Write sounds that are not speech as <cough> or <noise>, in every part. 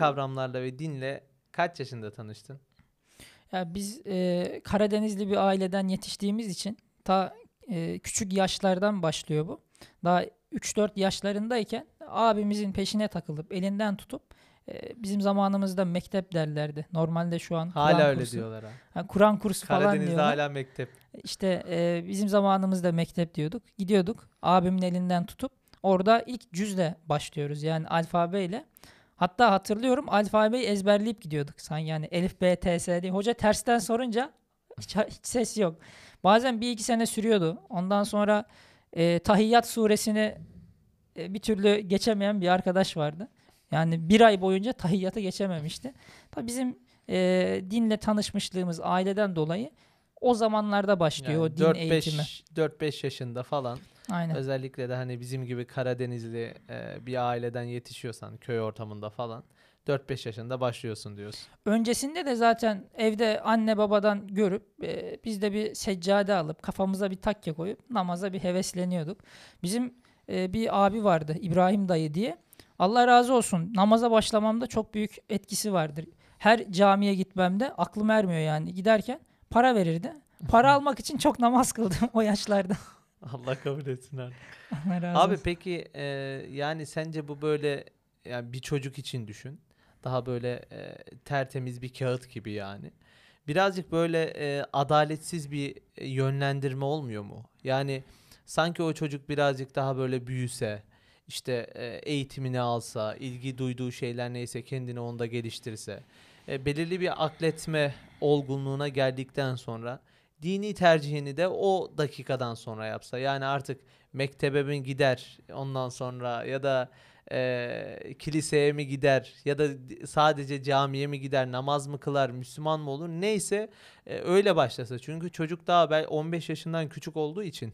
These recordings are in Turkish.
kavramlarla ve dinle kaç yaşında tanıştın? Ya biz e, Karadenizli bir aileden yetiştiğimiz için ta e, küçük yaşlardan başlıyor bu. Daha 3-4 yaşlarındayken abimizin peşine takılıp elinden tutup e, bizim zamanımızda mektep derlerdi. Normalde şu an Hala Kur'an öyle kursu, diyorlar ha. ha, Kur'an kursu falan Karadeniz'de diyorlar. hala mektep. İşte e, bizim zamanımızda mektep diyorduk. Gidiyorduk abimin elinden tutup orada ilk cüzle başlıyoruz. Yani alfabeyle. Hatta hatırlıyorum alfabeyi ezberleyip gidiyorduk. Sanki yani Elif, B, T, S diye. Hoca tersten sorunca hiç, hiç ses yok. Bazen bir iki sene sürüyordu. Ondan sonra e, Tahiyyat suresini e, bir türlü geçemeyen bir arkadaş vardı. Yani bir ay boyunca tahiyyatı geçememişti. Tabii bizim e, dinle tanışmışlığımız aileden dolayı o zamanlarda başlıyor o din eğitimi. 4-5 yaşında falan. Aynen. Özellikle de hani bizim gibi Karadenizli e, bir aileden yetişiyorsan köy ortamında falan 4-5 yaşında başlıyorsun diyorsun. Öncesinde de zaten evde anne babadan görüp e, biz de bir seccade alıp kafamıza bir takke koyup namaza bir hevesleniyorduk. Bizim e, bir abi vardı İbrahim dayı diye. Allah razı olsun namaza başlamamda çok büyük etkisi vardır. Her camiye gitmemde aklım ermiyor yani giderken para verirdi. Para <laughs> almak için çok namaz kıldım o yaşlarda. <laughs> Allah kabul etsin. Allah razı Abi peki e, yani sence bu böyle yani bir çocuk için düşün. Daha böyle e, tertemiz bir kağıt gibi yani. Birazcık böyle e, adaletsiz bir yönlendirme olmuyor mu? Yani sanki o çocuk birazcık daha böyle büyüse, işte e, eğitimini alsa, ilgi duyduğu şeyler neyse kendini onda geliştirse, e, belirli bir akletme olgunluğuna geldikten sonra dini tercihini de o dakikadan sonra yapsa. Yani artık mektebe mi gider ondan sonra ya da e, kiliseye mi gider ya da sadece camiye mi gider namaz mı kılar Müslüman mı olur neyse e, öyle başlasa. Çünkü çocuk daha bel 15 yaşından küçük olduğu için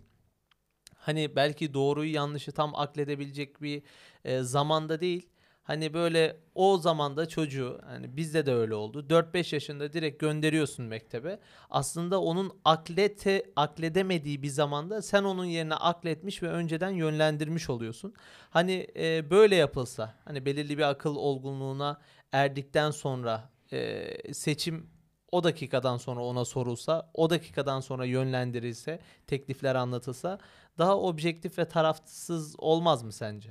hani belki doğruyu yanlışı tam akledebilecek bir e, zamanda değil. Hani böyle o zamanda çocuğu hani bizde de öyle oldu. 4-5 yaşında direkt gönderiyorsun mektebe. Aslında onun aklete akledemediği bir zamanda sen onun yerine akletmiş ve önceden yönlendirmiş oluyorsun. Hani e, böyle yapılsa hani belirli bir akıl olgunluğuna erdikten sonra e, seçim o dakikadan sonra ona sorulsa, o dakikadan sonra yönlendirilse, teklifler anlatılsa daha objektif ve tarafsız olmaz mı sence?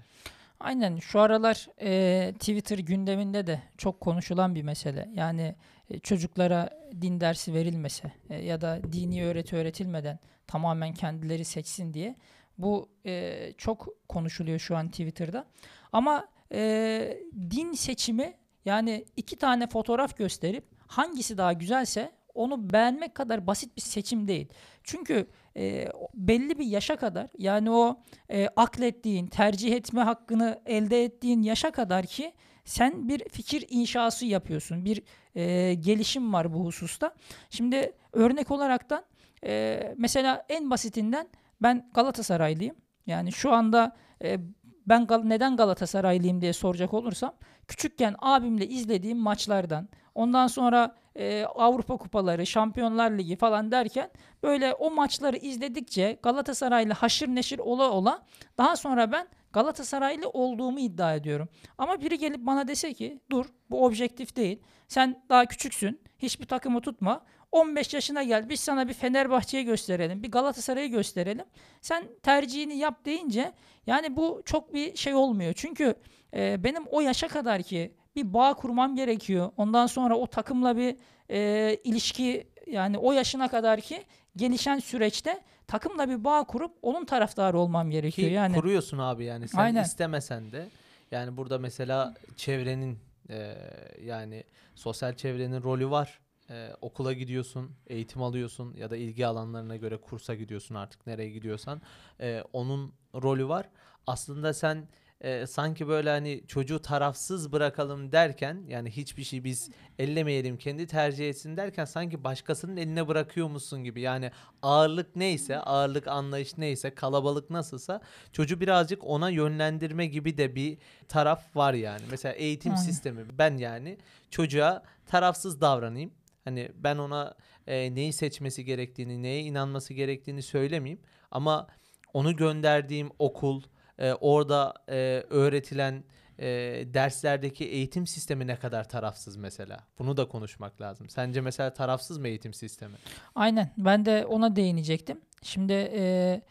Aynen şu aralar e, Twitter gündeminde de çok konuşulan bir mesele. Yani e, çocuklara din dersi verilmese e, ya da dini öğreti öğretilmeden tamamen kendileri seçsin diye bu e, çok konuşuluyor şu an Twitter'da. Ama e, din seçimi yani iki tane fotoğraf gösterip hangisi daha güzelse onu beğenmek kadar basit bir seçim değil. Çünkü e, belli bir yaşa kadar yani o e, aklettiğin, tercih etme hakkını elde ettiğin yaşa kadar ki sen bir fikir inşası yapıyorsun. Bir e, gelişim var bu hususta. Şimdi örnek olaraktan e, mesela en basitinden ben Galatasaraylıyım. Yani şu anda e, ben Gal- neden Galatasaraylıyım diye soracak olursam küçükken abimle izlediğim maçlardan ondan sonra e, Avrupa kupaları, Şampiyonlar Ligi falan derken böyle o maçları izledikçe Galatasaraylı haşır neşir ola ola daha sonra ben Galatasaraylı olduğumu iddia ediyorum. Ama biri gelip bana dese ki dur bu objektif değil. Sen daha küçüksün. Hiçbir takımı tutma. 15 yaşına gel. Biz sana bir Fenerbahçe'yi gösterelim. Bir Galatasaray'ı gösterelim. Sen tercihini yap deyince yani bu çok bir şey olmuyor. Çünkü e, benim o yaşa kadar ki bir bağ kurmam gerekiyor. Ondan sonra o takımla bir e, ilişki yani o yaşına kadar ki gelişen süreçte takımla bir bağ kurup onun taraftarı olmam Ki gerekiyor. Yani kuruyorsun abi yani sen Aynen. istemesen de yani burada mesela çevrenin e, yani sosyal çevrenin rolü var. E, okula gidiyorsun, eğitim alıyorsun ya da ilgi alanlarına göre kursa gidiyorsun artık nereye gidiyorsan E, onun rolü var. Aslında sen e, sanki böyle hani çocuğu tarafsız bırakalım derken yani hiçbir şey biz ellemeyelim kendi tercih etsin derken sanki başkasının eline bırakıyormuşsun gibi yani ağırlık neyse ağırlık anlayış neyse kalabalık nasılsa çocuğu birazcık ona yönlendirme gibi de bir taraf var yani. Mesela eğitim Aynen. sistemi ben yani çocuğa tarafsız davranayım. Hani ben ona e, neyi seçmesi gerektiğini, neye inanması gerektiğini söylemeyeyim. Ama onu gönderdiğim okul, e, orada e, öğretilen e, derslerdeki eğitim sistemi ne kadar tarafsız mesela? Bunu da konuşmak lazım. Sence mesela tarafsız mı eğitim sistemi? Aynen. Ben de ona değinecektim. Şimdi e,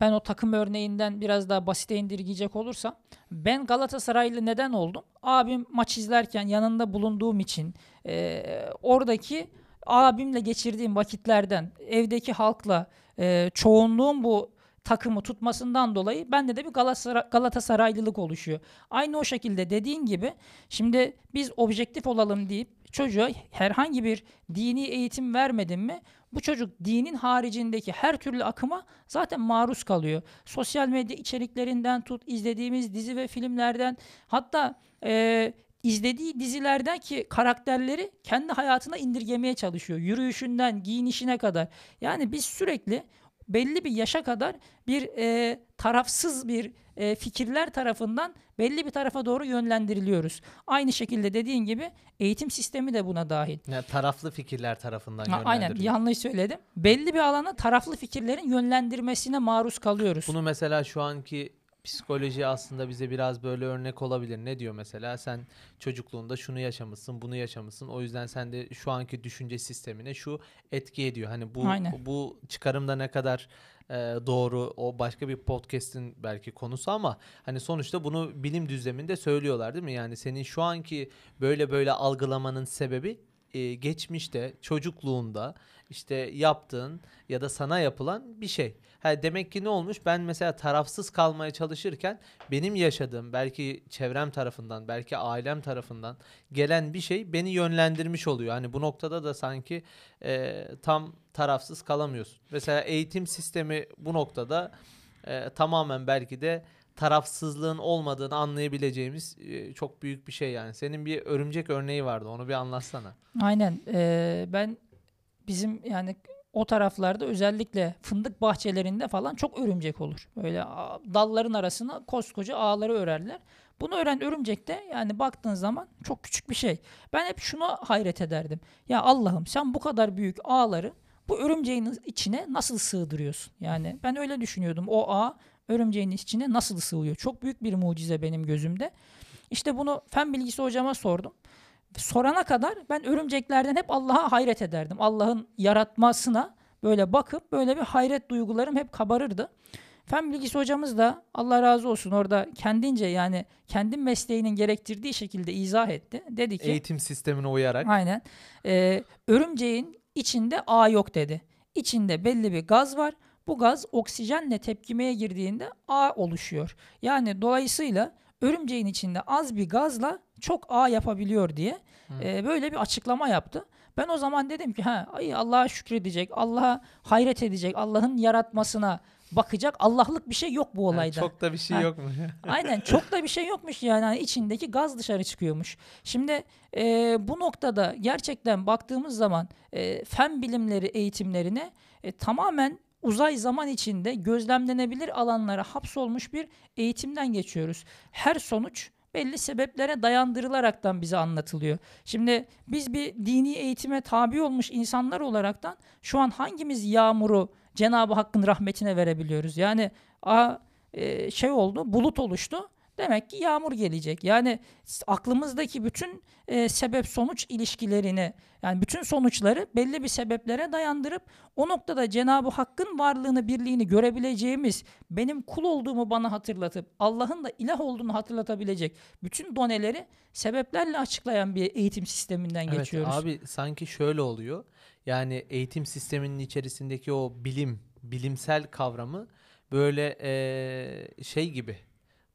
ben o takım örneğinden biraz daha basite indirgeyecek olursam ben Galatasaraylı neden oldum? Abim maç izlerken yanında bulunduğum için e, oradaki abimle geçirdiğim vakitlerden evdeki halkla e, çoğunluğun bu takımı tutmasından dolayı bende de bir Galatasaray, Galatasaraylılık oluşuyor. Aynı o şekilde dediğin gibi şimdi biz objektif olalım deyip çocuğa herhangi bir dini eğitim vermedin mi bu çocuk dinin haricindeki her türlü akıma zaten maruz kalıyor. Sosyal medya içeriklerinden tut, izlediğimiz dizi ve filmlerden hatta e, izlediği dizilerden ki karakterleri kendi hayatına indirgemeye çalışıyor. Yürüyüşünden, giyinişine kadar. Yani biz sürekli belli bir yaşa kadar bir e, tarafsız bir e, fikirler tarafından belli bir tarafa doğru yönlendiriliyoruz. Aynı şekilde dediğin gibi eğitim sistemi de buna dahil. Yani taraflı fikirler tarafından Ha, aynen yanlış söyledim. Belli bir alana taraflı fikirlerin yönlendirmesine maruz kalıyoruz. Bunu mesela şu anki psikoloji aslında bize biraz böyle örnek olabilir. Ne diyor mesela? Sen çocukluğunda şunu yaşamışsın, bunu yaşamışsın. O yüzden sen de şu anki düşünce sistemine şu etki ediyor. Hani bu Aynen. bu çıkarımda ne kadar e, doğru o başka bir podcast'in belki konusu ama hani sonuçta bunu bilim düzleminde söylüyorlar değil mi? Yani senin şu anki böyle böyle algılamanın sebebi e, geçmişte çocukluğunda işte yaptığın ya da sana yapılan bir şey. Ha, demek ki ne olmuş? Ben mesela tarafsız kalmaya çalışırken benim yaşadığım belki çevrem tarafından belki ailem tarafından gelen bir şey beni yönlendirmiş oluyor. Hani bu noktada da sanki e, tam tarafsız kalamıyorsun. Mesela eğitim sistemi bu noktada e, tamamen belki de tarafsızlığın olmadığını anlayabileceğimiz e, çok büyük bir şey yani. Senin bir örümcek örneği vardı. Onu bir anlatsana. Aynen. Ee, ben bizim yani o taraflarda özellikle fındık bahçelerinde falan çok örümcek olur. Böyle dalların arasına koskoca ağları örerler. Bunu ören örümcek de yani baktığın zaman çok küçük bir şey. Ben hep şuna hayret ederdim. Ya Allah'ım sen bu kadar büyük ağları bu örümceğin içine nasıl sığdırıyorsun? Yani ben öyle düşünüyordum. O ağ örümceğin içine nasıl sığıyor? Çok büyük bir mucize benim gözümde. İşte bunu fen bilgisi hocama sordum. Sorana kadar ben örümceklerden hep Allah'a hayret ederdim. Allah'ın yaratmasına böyle bakıp böyle bir hayret duygularım hep kabarırdı. Fen bilgisi hocamız da Allah razı olsun orada kendince yani kendi mesleğinin gerektirdiği şekilde izah etti. Dedi ki Eğitim sistemine uyarak. Aynen. Ee, örümceğin içinde ağ yok dedi. İçinde belli bir gaz var. Bu gaz oksijenle tepkimeye girdiğinde ağ oluşuyor. Yani dolayısıyla örümceğin içinde az bir gazla çok ağ yapabiliyor diye e, böyle bir açıklama yaptı. Ben o zaman dedim ki ha ay Allah'a şükredecek, Allah'a hayret edecek, Allah'ın yaratmasına bakacak. Allah'lık bir şey yok bu olayda. çok da bir şey Ha. yok mu? <laughs> Aynen çok da bir şey yokmuş yani Hani içindeki gaz dışarı çıkıyormuş. Şimdi e, bu noktada gerçekten baktığımız zaman e, fen bilimleri eğitimlerine e, tamamen uzay zaman içinde gözlemlenebilir alanlara hapsolmuş bir eğitimden geçiyoruz. Her sonuç belli sebeplere dayandırılaraktan bize anlatılıyor. Şimdi biz bir dini eğitime tabi olmuş insanlar olaraktan şu an hangimiz yağmuru Cenab-ı Hakk'ın rahmetine verebiliyoruz? Yani a, e, şey oldu, bulut oluştu. Demek ki yağmur gelecek. Yani aklımızdaki bütün e, sebep sonuç ilişkilerini yani bütün sonuçları belli bir sebeplere dayandırıp o noktada Cenab-ı Hakk'ın varlığını, birliğini görebileceğimiz, benim kul olduğumu bana hatırlatıp Allah'ın da ilah olduğunu hatırlatabilecek bütün doneleri sebeplerle açıklayan bir eğitim sisteminden Evet geçiyoruz. abi sanki şöyle oluyor. Yani eğitim sisteminin içerisindeki o bilim, bilimsel kavramı böyle eee, şey gibi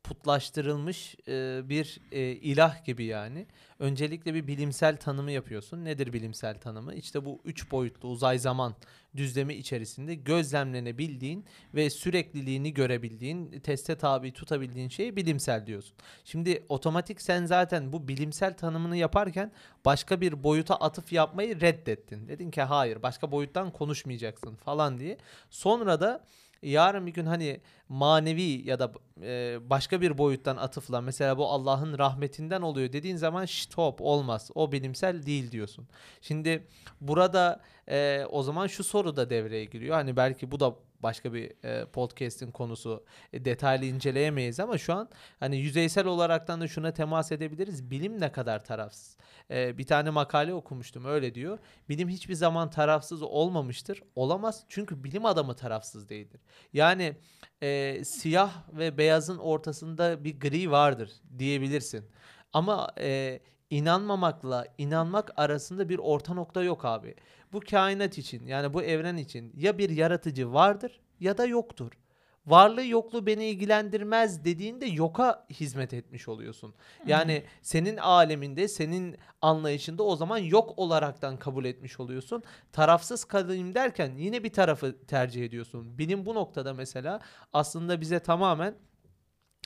putlaştırılmış eee, bir eee, ilah gibi yani. Öncelikle bir bilimsel tanımı yapıyorsun. Nedir bilimsel tanımı? İşte bu üç boyutlu uzay zaman düzlemi içerisinde gözlemlenebildiğin ve sürekliliğini görebildiğin, teste tabi tutabildiğin şeye bilimsel diyorsun. Şimdi otomatik sen zaten bu bilimsel tanımını yaparken başka bir boyuta atıf yapmayı reddettin. Dedin ki hayır başka boyuttan konuşmayacaksın falan diye. Sonra da yarın bir gün hani manevi ya da e, başka bir boyuttan atıfla mesela bu Allah'ın rahmetinden oluyor dediğin zaman şşt hop olmaz o bilimsel değil diyorsun. Şimdi burada e, o zaman şu soru da devreye giriyor. Hani belki bu da başka bir e, podcast'in konusu. E, detaylı inceleyemeyiz ama şu an hani yüzeysel olaraktan da şuna temas edebiliriz. Bilim ne kadar tarafsız? E, bir tane makale okumuştum öyle diyor. Bilim hiçbir zaman tarafsız olmamıştır. Olamaz çünkü bilim adamı tarafsız değildir. Yani e, siyah ve beyazın ortasında bir gri vardır diyebilirsin. Ama e, inanmamakla inanmak arasında bir orta nokta yok abi. Bu kainat için yani bu evren için ya bir yaratıcı vardır ya da yoktur. Varlığı yokluğu beni ilgilendirmez dediğinde yoka hizmet etmiş oluyorsun. Yani senin aleminde, senin anlayışında o zaman yok olaraktan kabul etmiş oluyorsun. Tarafsız kalayım derken yine bir tarafı tercih ediyorsun. Bilim bu noktada mesela aslında bize tamamen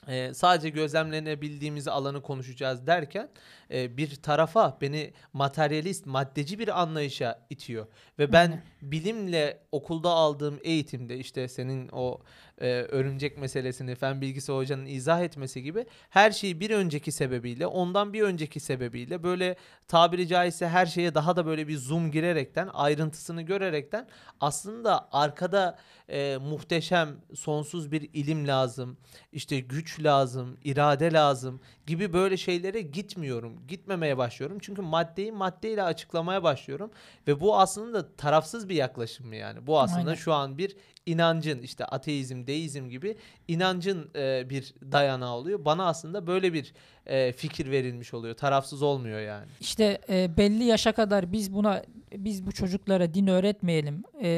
e, sadece gözlemlenebildiğimiz alanı konuşacağız derken e, bir tarafa beni materyalist, maddeci bir anlayışa itiyor. Ve ben bilimle okulda aldığım eğitimde işte senin o e, örümcek meselesini fen bilgisi hocanın izah etmesi gibi her şeyi bir önceki sebebiyle, ondan bir önceki sebebiyle böyle tabiri caizse her şeye daha da böyle bir zoom girerekten, ayrıntısını görerekten aslında arkada e, muhteşem, sonsuz bir ilim lazım, işte güç lazım, irade lazım gibi böyle şeylere gitmiyorum. Gitmemeye başlıyorum. Çünkü maddeyi maddeyle açıklamaya başlıyorum ve bu aslında tarafsız bir yaklaşım mı yani? Bu aslında Aynen. şu an bir inancın işte ateizm, deizm gibi inancın e, bir dayanağı oluyor. Bana aslında böyle bir e, fikir verilmiş oluyor. Tarafsız olmuyor yani. İşte e, belli yaşa kadar biz buna biz bu çocuklara din öğretmeyelim e,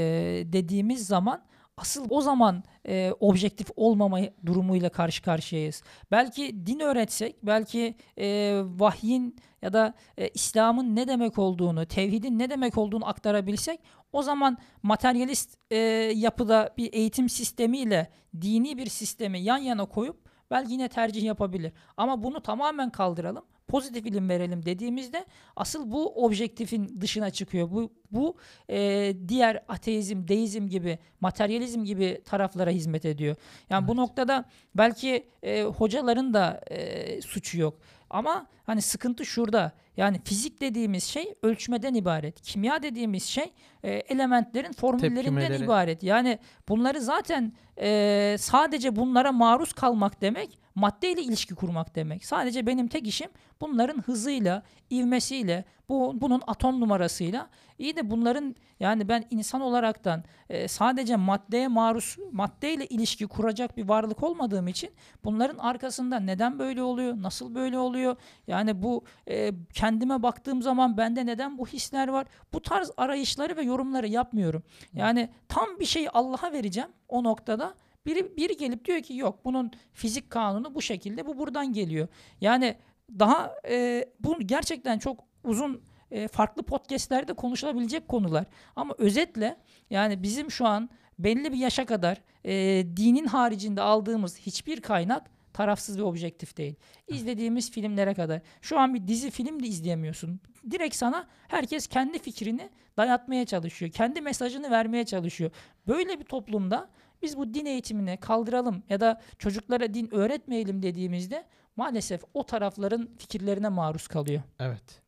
dediğimiz zaman asıl o zaman e, objektif olmama durumuyla karşı karşıyayız. Belki din öğretsek, belki e, vahyin ya da e, İslam'ın ne demek olduğunu, tevhidin ne demek olduğunu aktarabilsek o zaman materyalist e, yapıda bir eğitim sistemiyle dini bir sistemi yan yana koyup belki yine tercih yapabilir. Ama bunu tamamen kaldıralım. Pozitif ilim verelim dediğimizde asıl bu objektifin dışına çıkıyor. Bu bu e, diğer ateizm, deizm gibi, materyalizm gibi taraflara hizmet ediyor. Yani bu Evet. noktada belki e, hocaların da e, suçu yok. Ama hani sıkıntı şurada. Yani fizik dediğimiz şey ölçmeden ibaret. Kimya dediğimiz şey e, elementlerin formüllerinden Tepkimeleri. ibaret. Yani bunları zaten e, sadece bunlara maruz kalmak demek maddeyle ilişki kurmak demek. Sadece benim tek işim bunların hızıyla, ivmesiyle, bu bunun atom numarasıyla iyi de bunların yani ben insan olaraktan e, sadece maddeye maruz maddeyle ilişki kuracak bir varlık olmadığım için bunların arkasında neden böyle oluyor, nasıl böyle oluyor? Yani bu e, kendime baktığım zaman bende neden bu hisler var? Bu tarz arayışları ve yorumları yapmıyorum. Yani tam bir şeyi Allah'a vereceğim o noktada. Biri, biri gelip diyor ki yok bunun fizik kanunu bu şekilde bu buradan geliyor. Yani daha e, bu gerçekten çok uzun e, farklı podcastlerde konuşulabilecek konular. Ama özetle yani bizim şu an belli bir yaşa kadar e, dinin haricinde aldığımız hiçbir kaynak tarafsız ve objektif değil. İzlediğimiz filmlere kadar. Şu an bir dizi film de izleyemiyorsun. Direkt sana herkes kendi fikrini dayatmaya çalışıyor. Kendi mesajını vermeye çalışıyor. Böyle bir toplumda biz bu din eğitimini kaldıralım ya da çocuklara din öğretmeyelim dediğimizde maalesef o tarafların fikirlerine maruz kalıyor. Evet.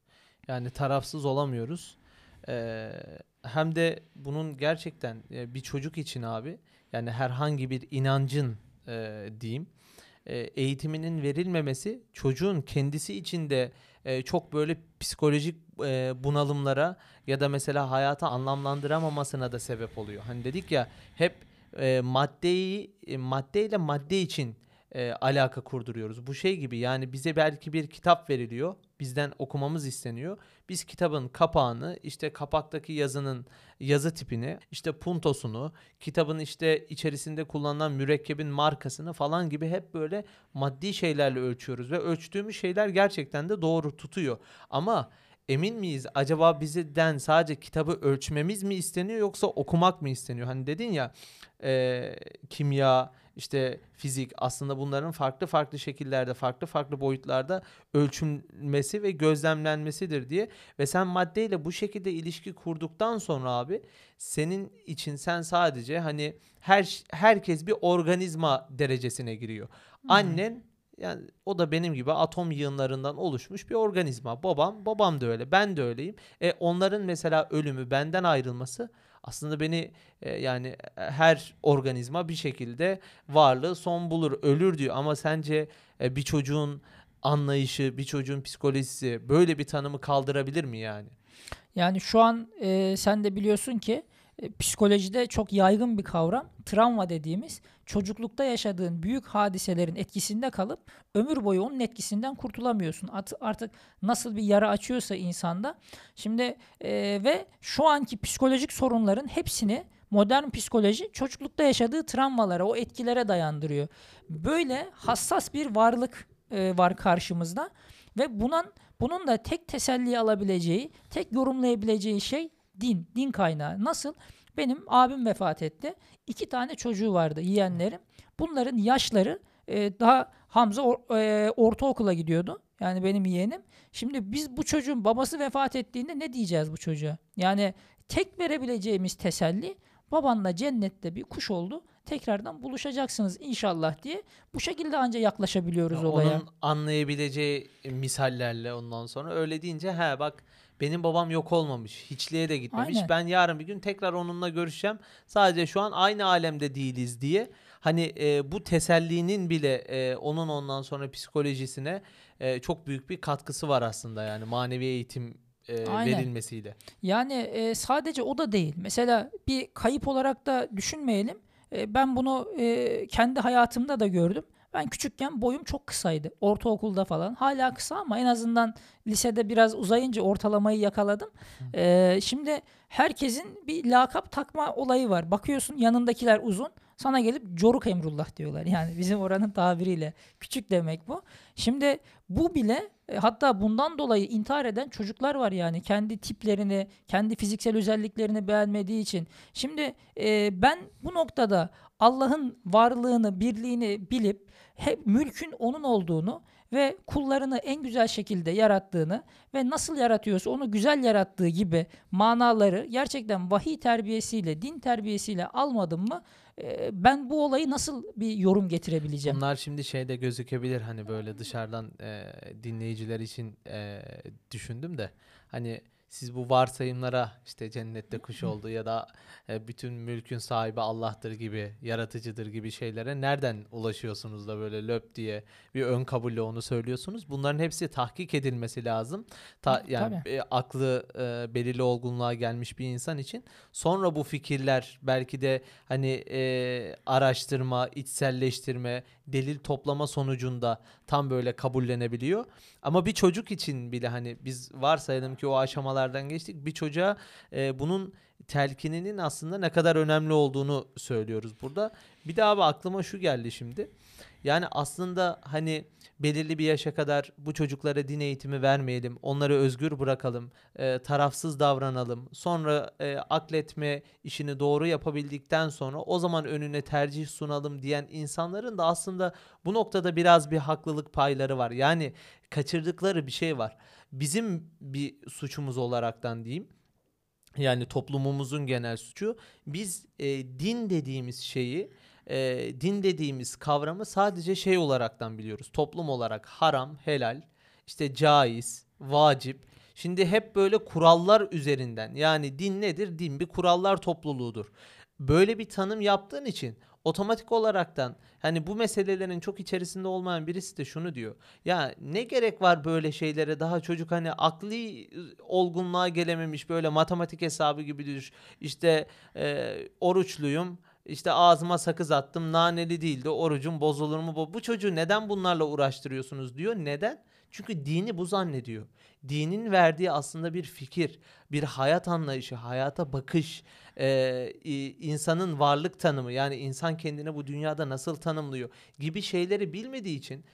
Yani tarafsız olamıyoruz. Ee, hem de bunun gerçekten e, bir çocuk için abi yani herhangi bir inancın e, diyeyim e, eğitiminin verilmemesi çocuğun kendisi içinde e, çok böyle psikolojik e, bunalımlara ya da mesela hayata anlamlandıramamasına da sebep oluyor. Hani dedik ya hep e, maddeyi e, maddeyle madde için e, alaka kurduruyoruz. Bu şey gibi yani bize belki bir kitap veriliyor. Bizden okumamız isteniyor. Biz kitabın kapağını, işte kapaktaki yazının yazı tipini, işte puntosunu, kitabın işte içerisinde kullanılan mürekkebin markasını falan gibi hep böyle maddi şeylerle ölçüyoruz ve ölçtüğümüz şeyler gerçekten de doğru tutuyor. Ama emin miyiz acaba bizden sadece kitabı ölçmemiz mi isteniyor yoksa okumak mı isteniyor? Hani dedin ya e, kimya, işte fizik aslında bunların farklı farklı şekillerde, farklı farklı boyutlarda ölçülmesi ve gözlemlenmesidir diye. Ve sen maddeyle bu şekilde ilişki kurduktan sonra abi senin için sen sadece hani her herkes bir organizma derecesine giriyor. Annen yani o da benim gibi atom yığınlarından oluşmuş bir organizma. Babam, babam da öyle, ben de öyleyim. E onların mesela ölümü, benden ayrılması Aslında beni e, yani e, her organizma bir şekilde varlığı son bulur, ölür diyor. Ama sence e, bir çocuğun anlayışı, bir çocuğun psikolojisi böyle bir tanımı kaldırabilir mi yani? Yani şu an e, sen de biliyorsun ki e, psikolojide çok yaygın bir kavram travma dediğimiz çocuklukta yaşadığın büyük hadiselerin etkisinde kalıp ömür boyu onun etkisinden kurtulamıyorsun. Artık nasıl bir yara açıyorsa insanda. Şimdi e, ve şu anki psikolojik sorunların hepsini modern psikoloji çocuklukta yaşadığı travmalara, o etkilere dayandırıyor. Böyle hassas bir varlık e, var karşımızda ve bunun bunun da tek teselli alabileceği, tek yorumlayabileceği şey din, din kaynağı. Nasıl? Benim abim vefat etti. İki tane çocuğu vardı yeğenlerim. Bunların yaşları e, daha Hamza or, e, ortaokula gidiyordu. Yani benim yeğenim. Şimdi biz bu çocuğun babası vefat ettiğinde ne diyeceğiz bu çocuğa? Yani tek verebileceğimiz teselli babanla cennette bir kuş oldu. Tekrardan buluşacaksınız inşallah diye. Bu şekilde ancak yaklaşabiliyoruz Ya olaya. Onun anlayabileceği misallerle ondan sonra öyle deyince he bak benim babam yok olmamış. Hiçliğe de gitmemiş. Aynen. Ben yarın bir gün tekrar onunla görüşeceğim. Sadece şu an aynı alemde değiliz diye. Hani e, bu tesellinin bile e, onun ondan sonra psikolojisine e, çok büyük bir katkısı var aslında yani manevi eğitim e, Aynen. verilmesiyle. Yani e, sadece o da değil. Mesela bir kayıp olarak da düşünmeyelim. E, ben bunu e, kendi hayatımda da gördüm. Ben küçükken boyum çok kısaydı. Ortaokulda falan. Hala kısa ama en azından lisede biraz uzayınca ortalamayı yakaladım. E, şimdi herkesin bir lakap takma olayı var. Bakıyorsun yanındakiler uzun. Sana gelip Coruk Emrullah diyorlar. Yani bizim oranın tabiriyle. Küçük demek bu. Şimdi bu bile e, hatta bundan dolayı intihar eden çocuklar var yani kendi tiplerini, kendi fiziksel özelliklerini beğenmediği için. Şimdi e, ben bu noktada Allah'ın varlığını, birliğini bilip hep mülkün onun olduğunu ve kullarını en güzel şekilde yarattığını ve nasıl yaratıyorsa onu güzel yarattığı gibi manaları gerçekten vahiy terbiyesiyle, din terbiyesiyle almadım mı e, ben bu olayı nasıl bir yorum getirebileceğim? Bunlar şimdi şeyde gözükebilir hani böyle dışarıdan e, dinleyiciler için e, düşündüm de hani siz bu varsayımlara işte cennette kuş oldu ya da e, bütün mülkün sahibi Allah'tır gibi yaratıcıdır gibi şeylere nereden ulaşıyorsunuz da böyle löp diye bir ön kabulle onu söylüyorsunuz. Bunların hepsi tahkik edilmesi lazım. Ta, Tabii. yani e, aklı e, belirli olgunluğa gelmiş bir insan için sonra bu fikirler belki de hani e, araştırma, içselleştirme, delil toplama sonucunda tam böyle kabullenebiliyor. Ama bir çocuk için bile hani biz varsayalım ki o aşamalardan geçtik. Bir çocuğa e, bunun telkininin aslında ne kadar önemli olduğunu söylüyoruz burada. Bir daha abi aklıma şu geldi şimdi. Yani aslında hani belirli bir yaşa kadar bu çocuklara din eğitimi vermeyelim, onları özgür bırakalım, e, tarafsız davranalım. Sonra e, akletme işini doğru yapabildikten sonra o zaman önüne tercih sunalım diyen insanların da aslında bu noktada biraz bir haklılık payları var. Yani kaçırdıkları bir şey var. Bizim bir suçumuz olaraktan diyeyim. Yani toplumumuzun genel suçu. Biz e, din dediğimiz şeyi, e, din dediğimiz kavramı sadece şey olaraktan biliyoruz. Toplum olarak haram, helal, işte caiz, vacip. Şimdi hep böyle kurallar üzerinden. Yani din nedir? Din bir kurallar topluluğudur. Böyle bir tanım yaptığın için otomatik olaraktan hani bu meselelerin çok içerisinde olmayan birisi de şunu diyor. Ya ne gerek var böyle şeylere daha çocuk hani akli e, olgunluğa gelememiş böyle matematik hesabı gibi düş. İşte e, oruçluyum işte ağzıma sakız attım naneli değildi orucum bozulur mu? Bu, bu çocuğu neden bunlarla uğraştırıyorsunuz diyor. Neden? Çünkü dini bu zannediyor. Dinin verdiği aslında bir fikir, bir hayat anlayışı, hayata bakış, e, insanın varlık tanımı yani insan kendini bu dünyada nasıl tanımlıyor gibi şeyleri bilmediği için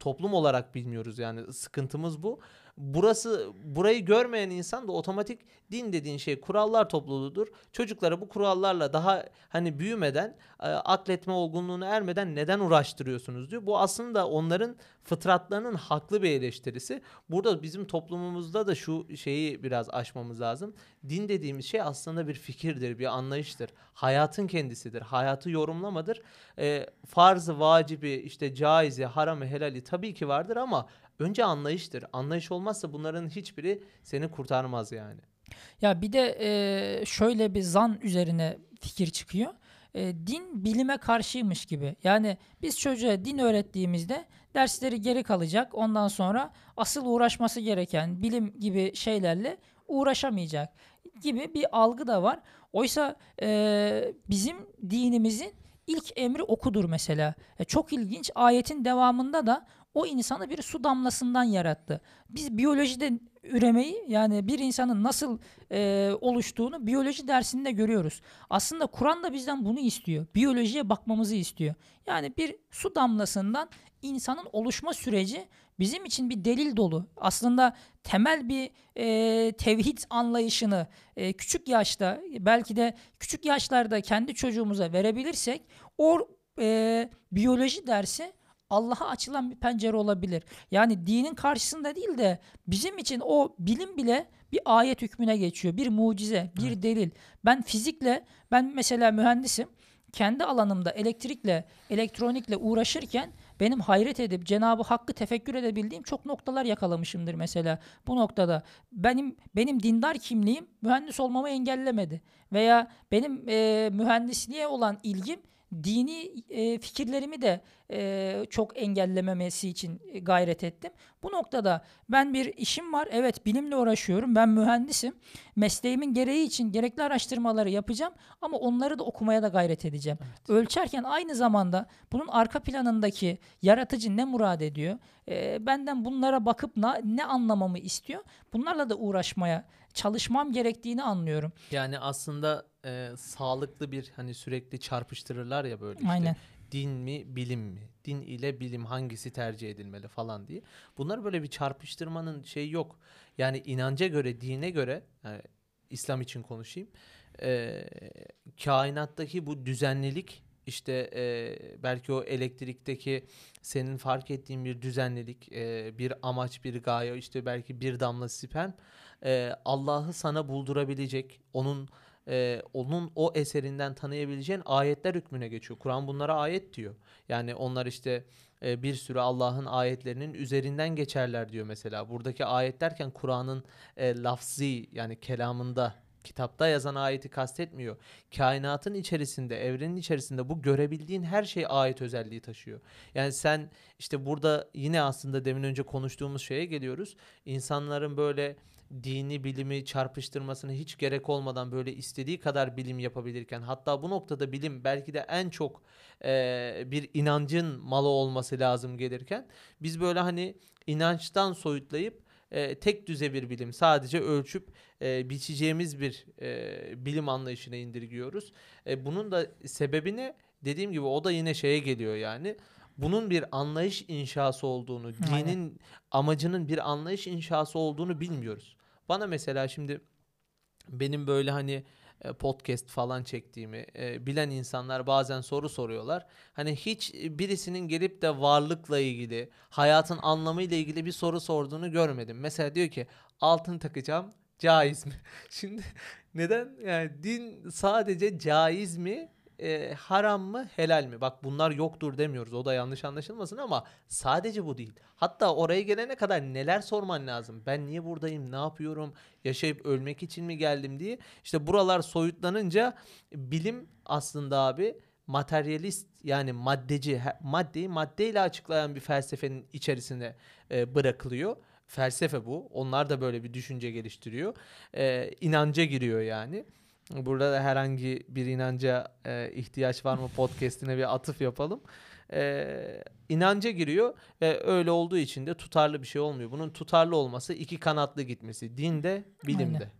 toplum olarak bilmiyoruz yani sıkıntımız bu. Burası burayı görmeyen insan da otomatik din dediğin şey kurallar topluluğudur. Çocuklara bu kurallarla daha hani büyümeden, e, akletme olgunluğuna ermeden neden uğraştırıyorsunuz diyor. Bu aslında onların fıtratlarının haklı bir eleştirisi. Burada bizim toplumumuzda da şu şeyi biraz aşmamız lazım. Din dediğimiz şey aslında bir fikirdir, bir anlayıştır. Hayatın kendisidir. Hayatı yorumlamadır. E, farzı, vacibi, işte caizi, haramı, helali tabii ki vardır ama önce anlayıştır. Anlayış olmazsa bunların hiçbiri seni kurtarmaz yani. Ya bir de e, şöyle bir zan üzerine fikir çıkıyor. E, din bilime karşıymış gibi. Yani biz çocuğa din öğrettiğimizde dersleri geri kalacak. Ondan sonra asıl uğraşması gereken bilim gibi şeylerle uğraşamayacak gibi bir algı da var. Oysa e, bizim dinimizin ilk emri okudur mesela. E, çok ilginç ayetin devamında da o insanı bir su damlasından yarattı. Biz biyolojide üremeyi yani bir insanın nasıl e, oluştuğunu biyoloji dersinde görüyoruz. Aslında Kur'an da bizden bunu istiyor. Biyolojiye bakmamızı istiyor. Yani bir su damlasından insanın oluşma süreci bizim için bir delil dolu. Aslında temel bir e, tevhid anlayışını e, küçük yaşta belki de küçük yaşlarda kendi çocuğumuza verebilirsek o e, biyoloji dersi Allah'a açılan bir pencere olabilir. Yani dinin karşısında değil de bizim için o bilim bile bir ayet hükmüne geçiyor. Bir mucize, bir evet. delil. Ben fizikle, ben mesela mühendisim. Kendi alanımda elektrikle, elektronikle uğraşırken benim hayret edip Cenabı Hakk'ı tefekkür edebildiğim çok noktalar yakalamışımdır mesela. Bu noktada benim benim dindar kimliğim mühendis olmamı engellemedi veya benim e, mühendisliğe olan ilgim dini e, fikirlerimi de e, çok engellememesi için gayret ettim. Bu noktada ben bir işim var. Evet bilimle uğraşıyorum. Ben mühendisim. Mesleğimin gereği için gerekli araştırmaları yapacağım ama onları da okumaya da gayret edeceğim. Evet. Ölçerken aynı zamanda bunun arka planındaki yaratıcı ne murad ediyor? E, benden bunlara bakıp na, ne anlamamı istiyor? Bunlarla da uğraşmaya çalışmam gerektiğini anlıyorum. Yani aslında e, sağlıklı bir hani sürekli çarpıştırırlar ya böyle işte. Aynen. Din mi bilim mi? Din ile bilim hangisi tercih edilmeli falan diye. Bunlar böyle bir çarpıştırmanın şeyi yok. Yani inanca göre, dine göre yani İslam için konuşayım. E, kainattaki bu düzenlilik işte e, belki o elektrikteki senin fark ettiğin bir düzenlilik, e, bir amaç, bir gaye, işte belki bir damla sperm e, Allah'ı sana buldurabilecek, onun e, onun o eserinden tanıyabileceğin ayetler hükmüne geçiyor. Kur'an bunlara ayet diyor. Yani onlar işte e, bir sürü Allah'ın ayetlerinin üzerinden geçerler diyor mesela. Buradaki ayet derken Kur'an'ın e, lafzi yani kelamında kitapta yazan ayeti kastetmiyor. Kainatın içerisinde, evrenin içerisinde bu görebildiğin her şey ayet özelliği taşıyor. Yani sen işte burada yine aslında demin önce konuştuğumuz şeye geliyoruz. İnsanların böyle dini bilimi çarpıştırmasına hiç gerek olmadan böyle istediği kadar bilim yapabilirken hatta bu noktada bilim belki de en çok e, bir inancın malı olması lazım gelirken biz böyle hani inançtan soyutlayıp e, tek düze bir bilim sadece ölçüp e, biçeceğimiz bir e, bilim anlayışına indirgiyoruz. E, bunun da sebebini dediğim gibi o da yine şeye geliyor yani bunun bir anlayış inşası olduğunu, dinin Aynen. amacının bir anlayış inşası olduğunu bilmiyoruz. Bana mesela şimdi benim böyle hani e, podcast falan çektiğimi e, bilen insanlar bazen soru soruyorlar. Hani hiç birisinin gelip de varlıkla ilgili, hayatın anlamıyla ilgili bir soru sorduğunu görmedim. Mesela diyor ki altın takacağım caiz mi? <laughs> Şimdi neden yani din sadece caiz mi e, haram mı helal mi? Bak bunlar yoktur demiyoruz. O da yanlış anlaşılmasın ama sadece bu değil. Hatta oraya gelene kadar neler sorman lazım? Ben niye buradayım? Ne yapıyorum? Yaşayıp ölmek için mi geldim diye. İşte buralar soyutlanınca bilim aslında abi materyalist yani maddeci maddeyi maddeyle açıklayan bir felsefenin içerisine e, bırakılıyor. Felsefe bu. Onlar da böyle bir düşünce geliştiriyor. E, inanca giriyor yani. Burada da herhangi bir inanca e, ihtiyaç var mı podcast'ine bir atıf yapalım. E, inanca giriyor ve öyle olduğu için de tutarlı bir şey olmuyor. Bunun tutarlı olması iki kanatlı gitmesi. Dinde, bilimde. Aynen.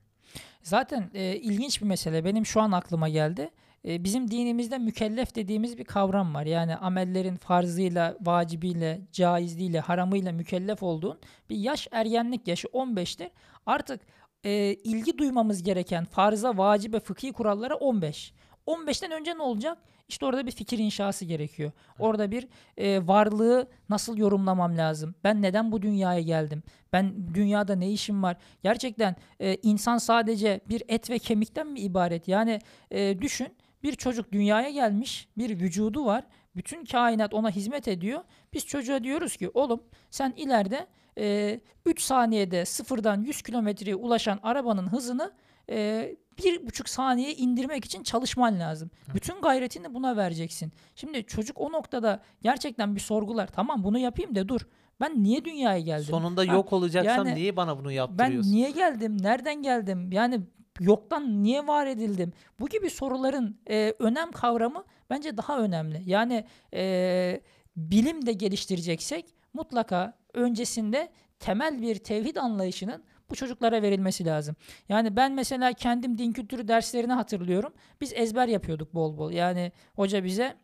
Zaten e, ilginç bir mesele. Benim şu an aklıma geldi. E, bizim dinimizde mükellef dediğimiz bir kavram var. Yani amellerin farzıyla, vacibiyle, caizliğiyle, haramıyla mükellef olduğun bir yaş ergenlik yaşı 15'tir. Artık e, ilgi duymamız gereken farza, vacibe, fıkhi kurallara 15. 15'ten önce ne olacak? İşte orada bir fikir inşası gerekiyor. Orada bir e, varlığı nasıl yorumlamam lazım? Ben neden bu dünyaya geldim? Ben dünyada ne işim var? Gerçekten e, insan sadece bir et ve kemikten mi ibaret? Yani e, düşün bir çocuk dünyaya gelmiş, bir vücudu var. Bütün kainat ona hizmet ediyor. Biz çocuğa diyoruz ki oğlum sen ileride e, 3 saniyede sıfırdan 100 kilometreye ulaşan arabanın hızını e, bir buçuk saniye indirmek için çalışman lazım. Evet. Bütün gayretini buna vereceksin. Şimdi çocuk o noktada gerçekten bir sorgular. Tamam bunu yapayım da dur. Ben niye dünyaya geldim? Sonunda Ha, yok olacaksam yani niye bana bunu ben yaptırıyorsun? niye geldim? Nereden geldim? Yani yoktan niye var edildim? Bu gibi soruların e, önem kavramı bence daha önemli. Yani e, bilim de geliştireceksek mutlaka öncesinde temel bir tevhid anlayışının bu çocuklara verilmesi lazım. Yani ben mesela kendim din kültürü derslerini hatırlıyorum. Biz ezber yapıyorduk bol bol. Yani hoca bize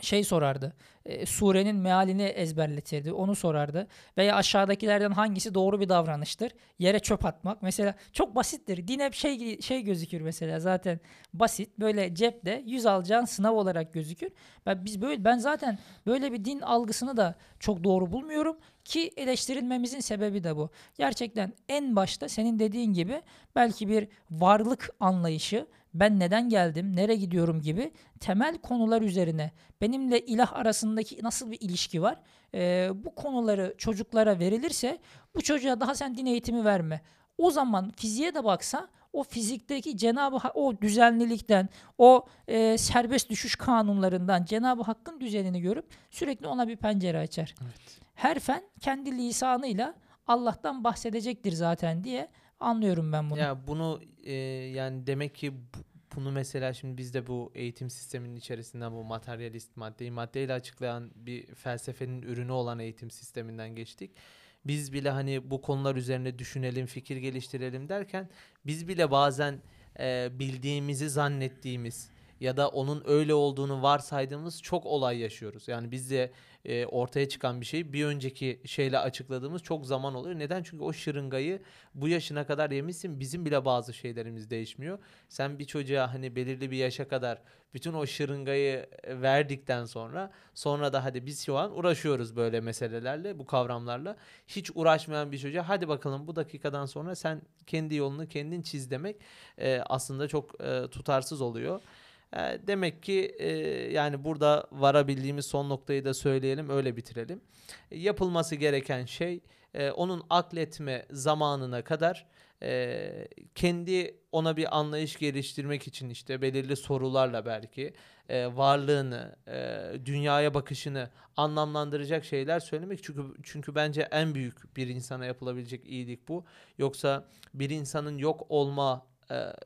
şey sorardı. e, surenin mealini ezberletirdi. Onu sorardı. Veya aşağıdakilerden hangisi doğru bir davranıştır? Yere çöp atmak. Mesela çok basittir. Din hep şey şey gözükür mesela zaten basit. Böyle cepte yüz alacağın sınav olarak gözükür. Ben biz böyle ben zaten böyle bir din algısını da çok doğru bulmuyorum ki eleştirilmemizin sebebi de bu. Gerçekten en başta senin dediğin gibi belki bir varlık anlayışı, ben neden geldim, nereye gidiyorum gibi temel konular üzerine benimle ilah arasındaki nasıl bir ilişki var? Ee, bu konuları çocuklara verilirse bu çocuğa daha sen din eğitimi verme. O zaman fiziğe de baksa o fizikteki Cenab-ı Hak o düzenlilikten, o e, serbest düşüş kanunlarından Cenab-ı Hakk'ın düzenini görüp sürekli ona bir pencere açar. Evet. Her fen kendi lisanıyla Allah'tan bahsedecektir zaten diye anlıyorum ben bunu. Ya bunu e, yani demek ki bu- bunu mesela şimdi biz de bu eğitim sisteminin içerisinden bu materyalist maddeyi maddeyle açıklayan bir felsefenin ürünü olan eğitim sisteminden geçtik. Biz bile hani bu konular üzerine düşünelim, fikir geliştirelim derken biz bile bazen e, bildiğimizi zannettiğimiz ya da onun öyle olduğunu varsaydığımız çok olay yaşıyoruz. Yani biz de e, ortaya çıkan bir şeyi bir önceki şeyle açıkladığımız çok zaman oluyor. Neden? Çünkü o şırıngayı bu yaşına kadar yemişsin. Bizim bile bazı şeylerimiz değişmiyor. Sen bir çocuğa hani belirli bir yaşa kadar bütün o şırıngayı e, verdikten sonra sonra da hadi biz şu an uğraşıyoruz böyle meselelerle, bu kavramlarla. Hiç uğraşmayan bir çocuğa hadi bakalım bu dakikadan sonra sen kendi yolunu kendin çiz demek e, aslında çok e, tutarsız oluyor. E, demek ki e, yani burada varabildiğimiz son noktayı da söyleyelim öyle bitirelim. Yapılması gereken şey e, onun akletme zamanına kadar e, kendi ona bir anlayış geliştirmek için işte belirli sorularla belki varlığını, dünyaya bakışını anlamlandıracak şeyler söylemek çünkü çünkü bence en büyük bir insana yapılabilecek iyilik bu. Yoksa bir insanın yok olma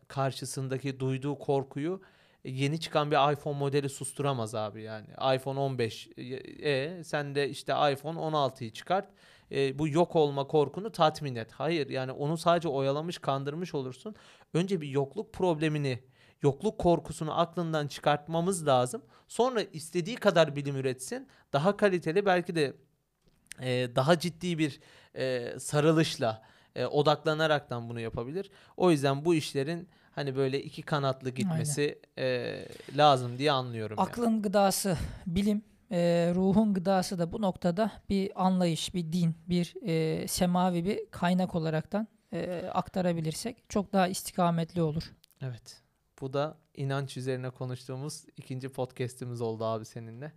karşısındaki duyduğu korkuyu yeni çıkan bir iPhone modeli susturamaz abi yani. iPhone 15 e, e, sen de işte iPhone 16'yı çıkart. E, bu yok olma korkunu tatmin et. Hayır yani onu sadece oyalamış, kandırmış olursun. Önce bir yokluk problemini, yokluk korkusunu aklından çıkartmamız lazım. Sonra istediği kadar bilim üretsin. Daha kaliteli belki de e, daha ciddi bir e, sarılışla e, odaklanaraktan bunu yapabilir. O yüzden bu işlerin hani böyle iki kanatlı gitmesi e, lazım diye anlıyorum. yani. Aklın gıdası bilim, e, ruhun gıdası da bu noktada bir anlayış, bir din, bir e, semavi bir kaynak olaraktan e, aktarabilirsek çok daha istikametli olur. Evet. Bu da inanç üzerine konuştuğumuz ikinci podcast'imiz oldu abi seninle.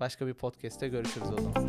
Başka bir podcast'te görüşürüz o zaman.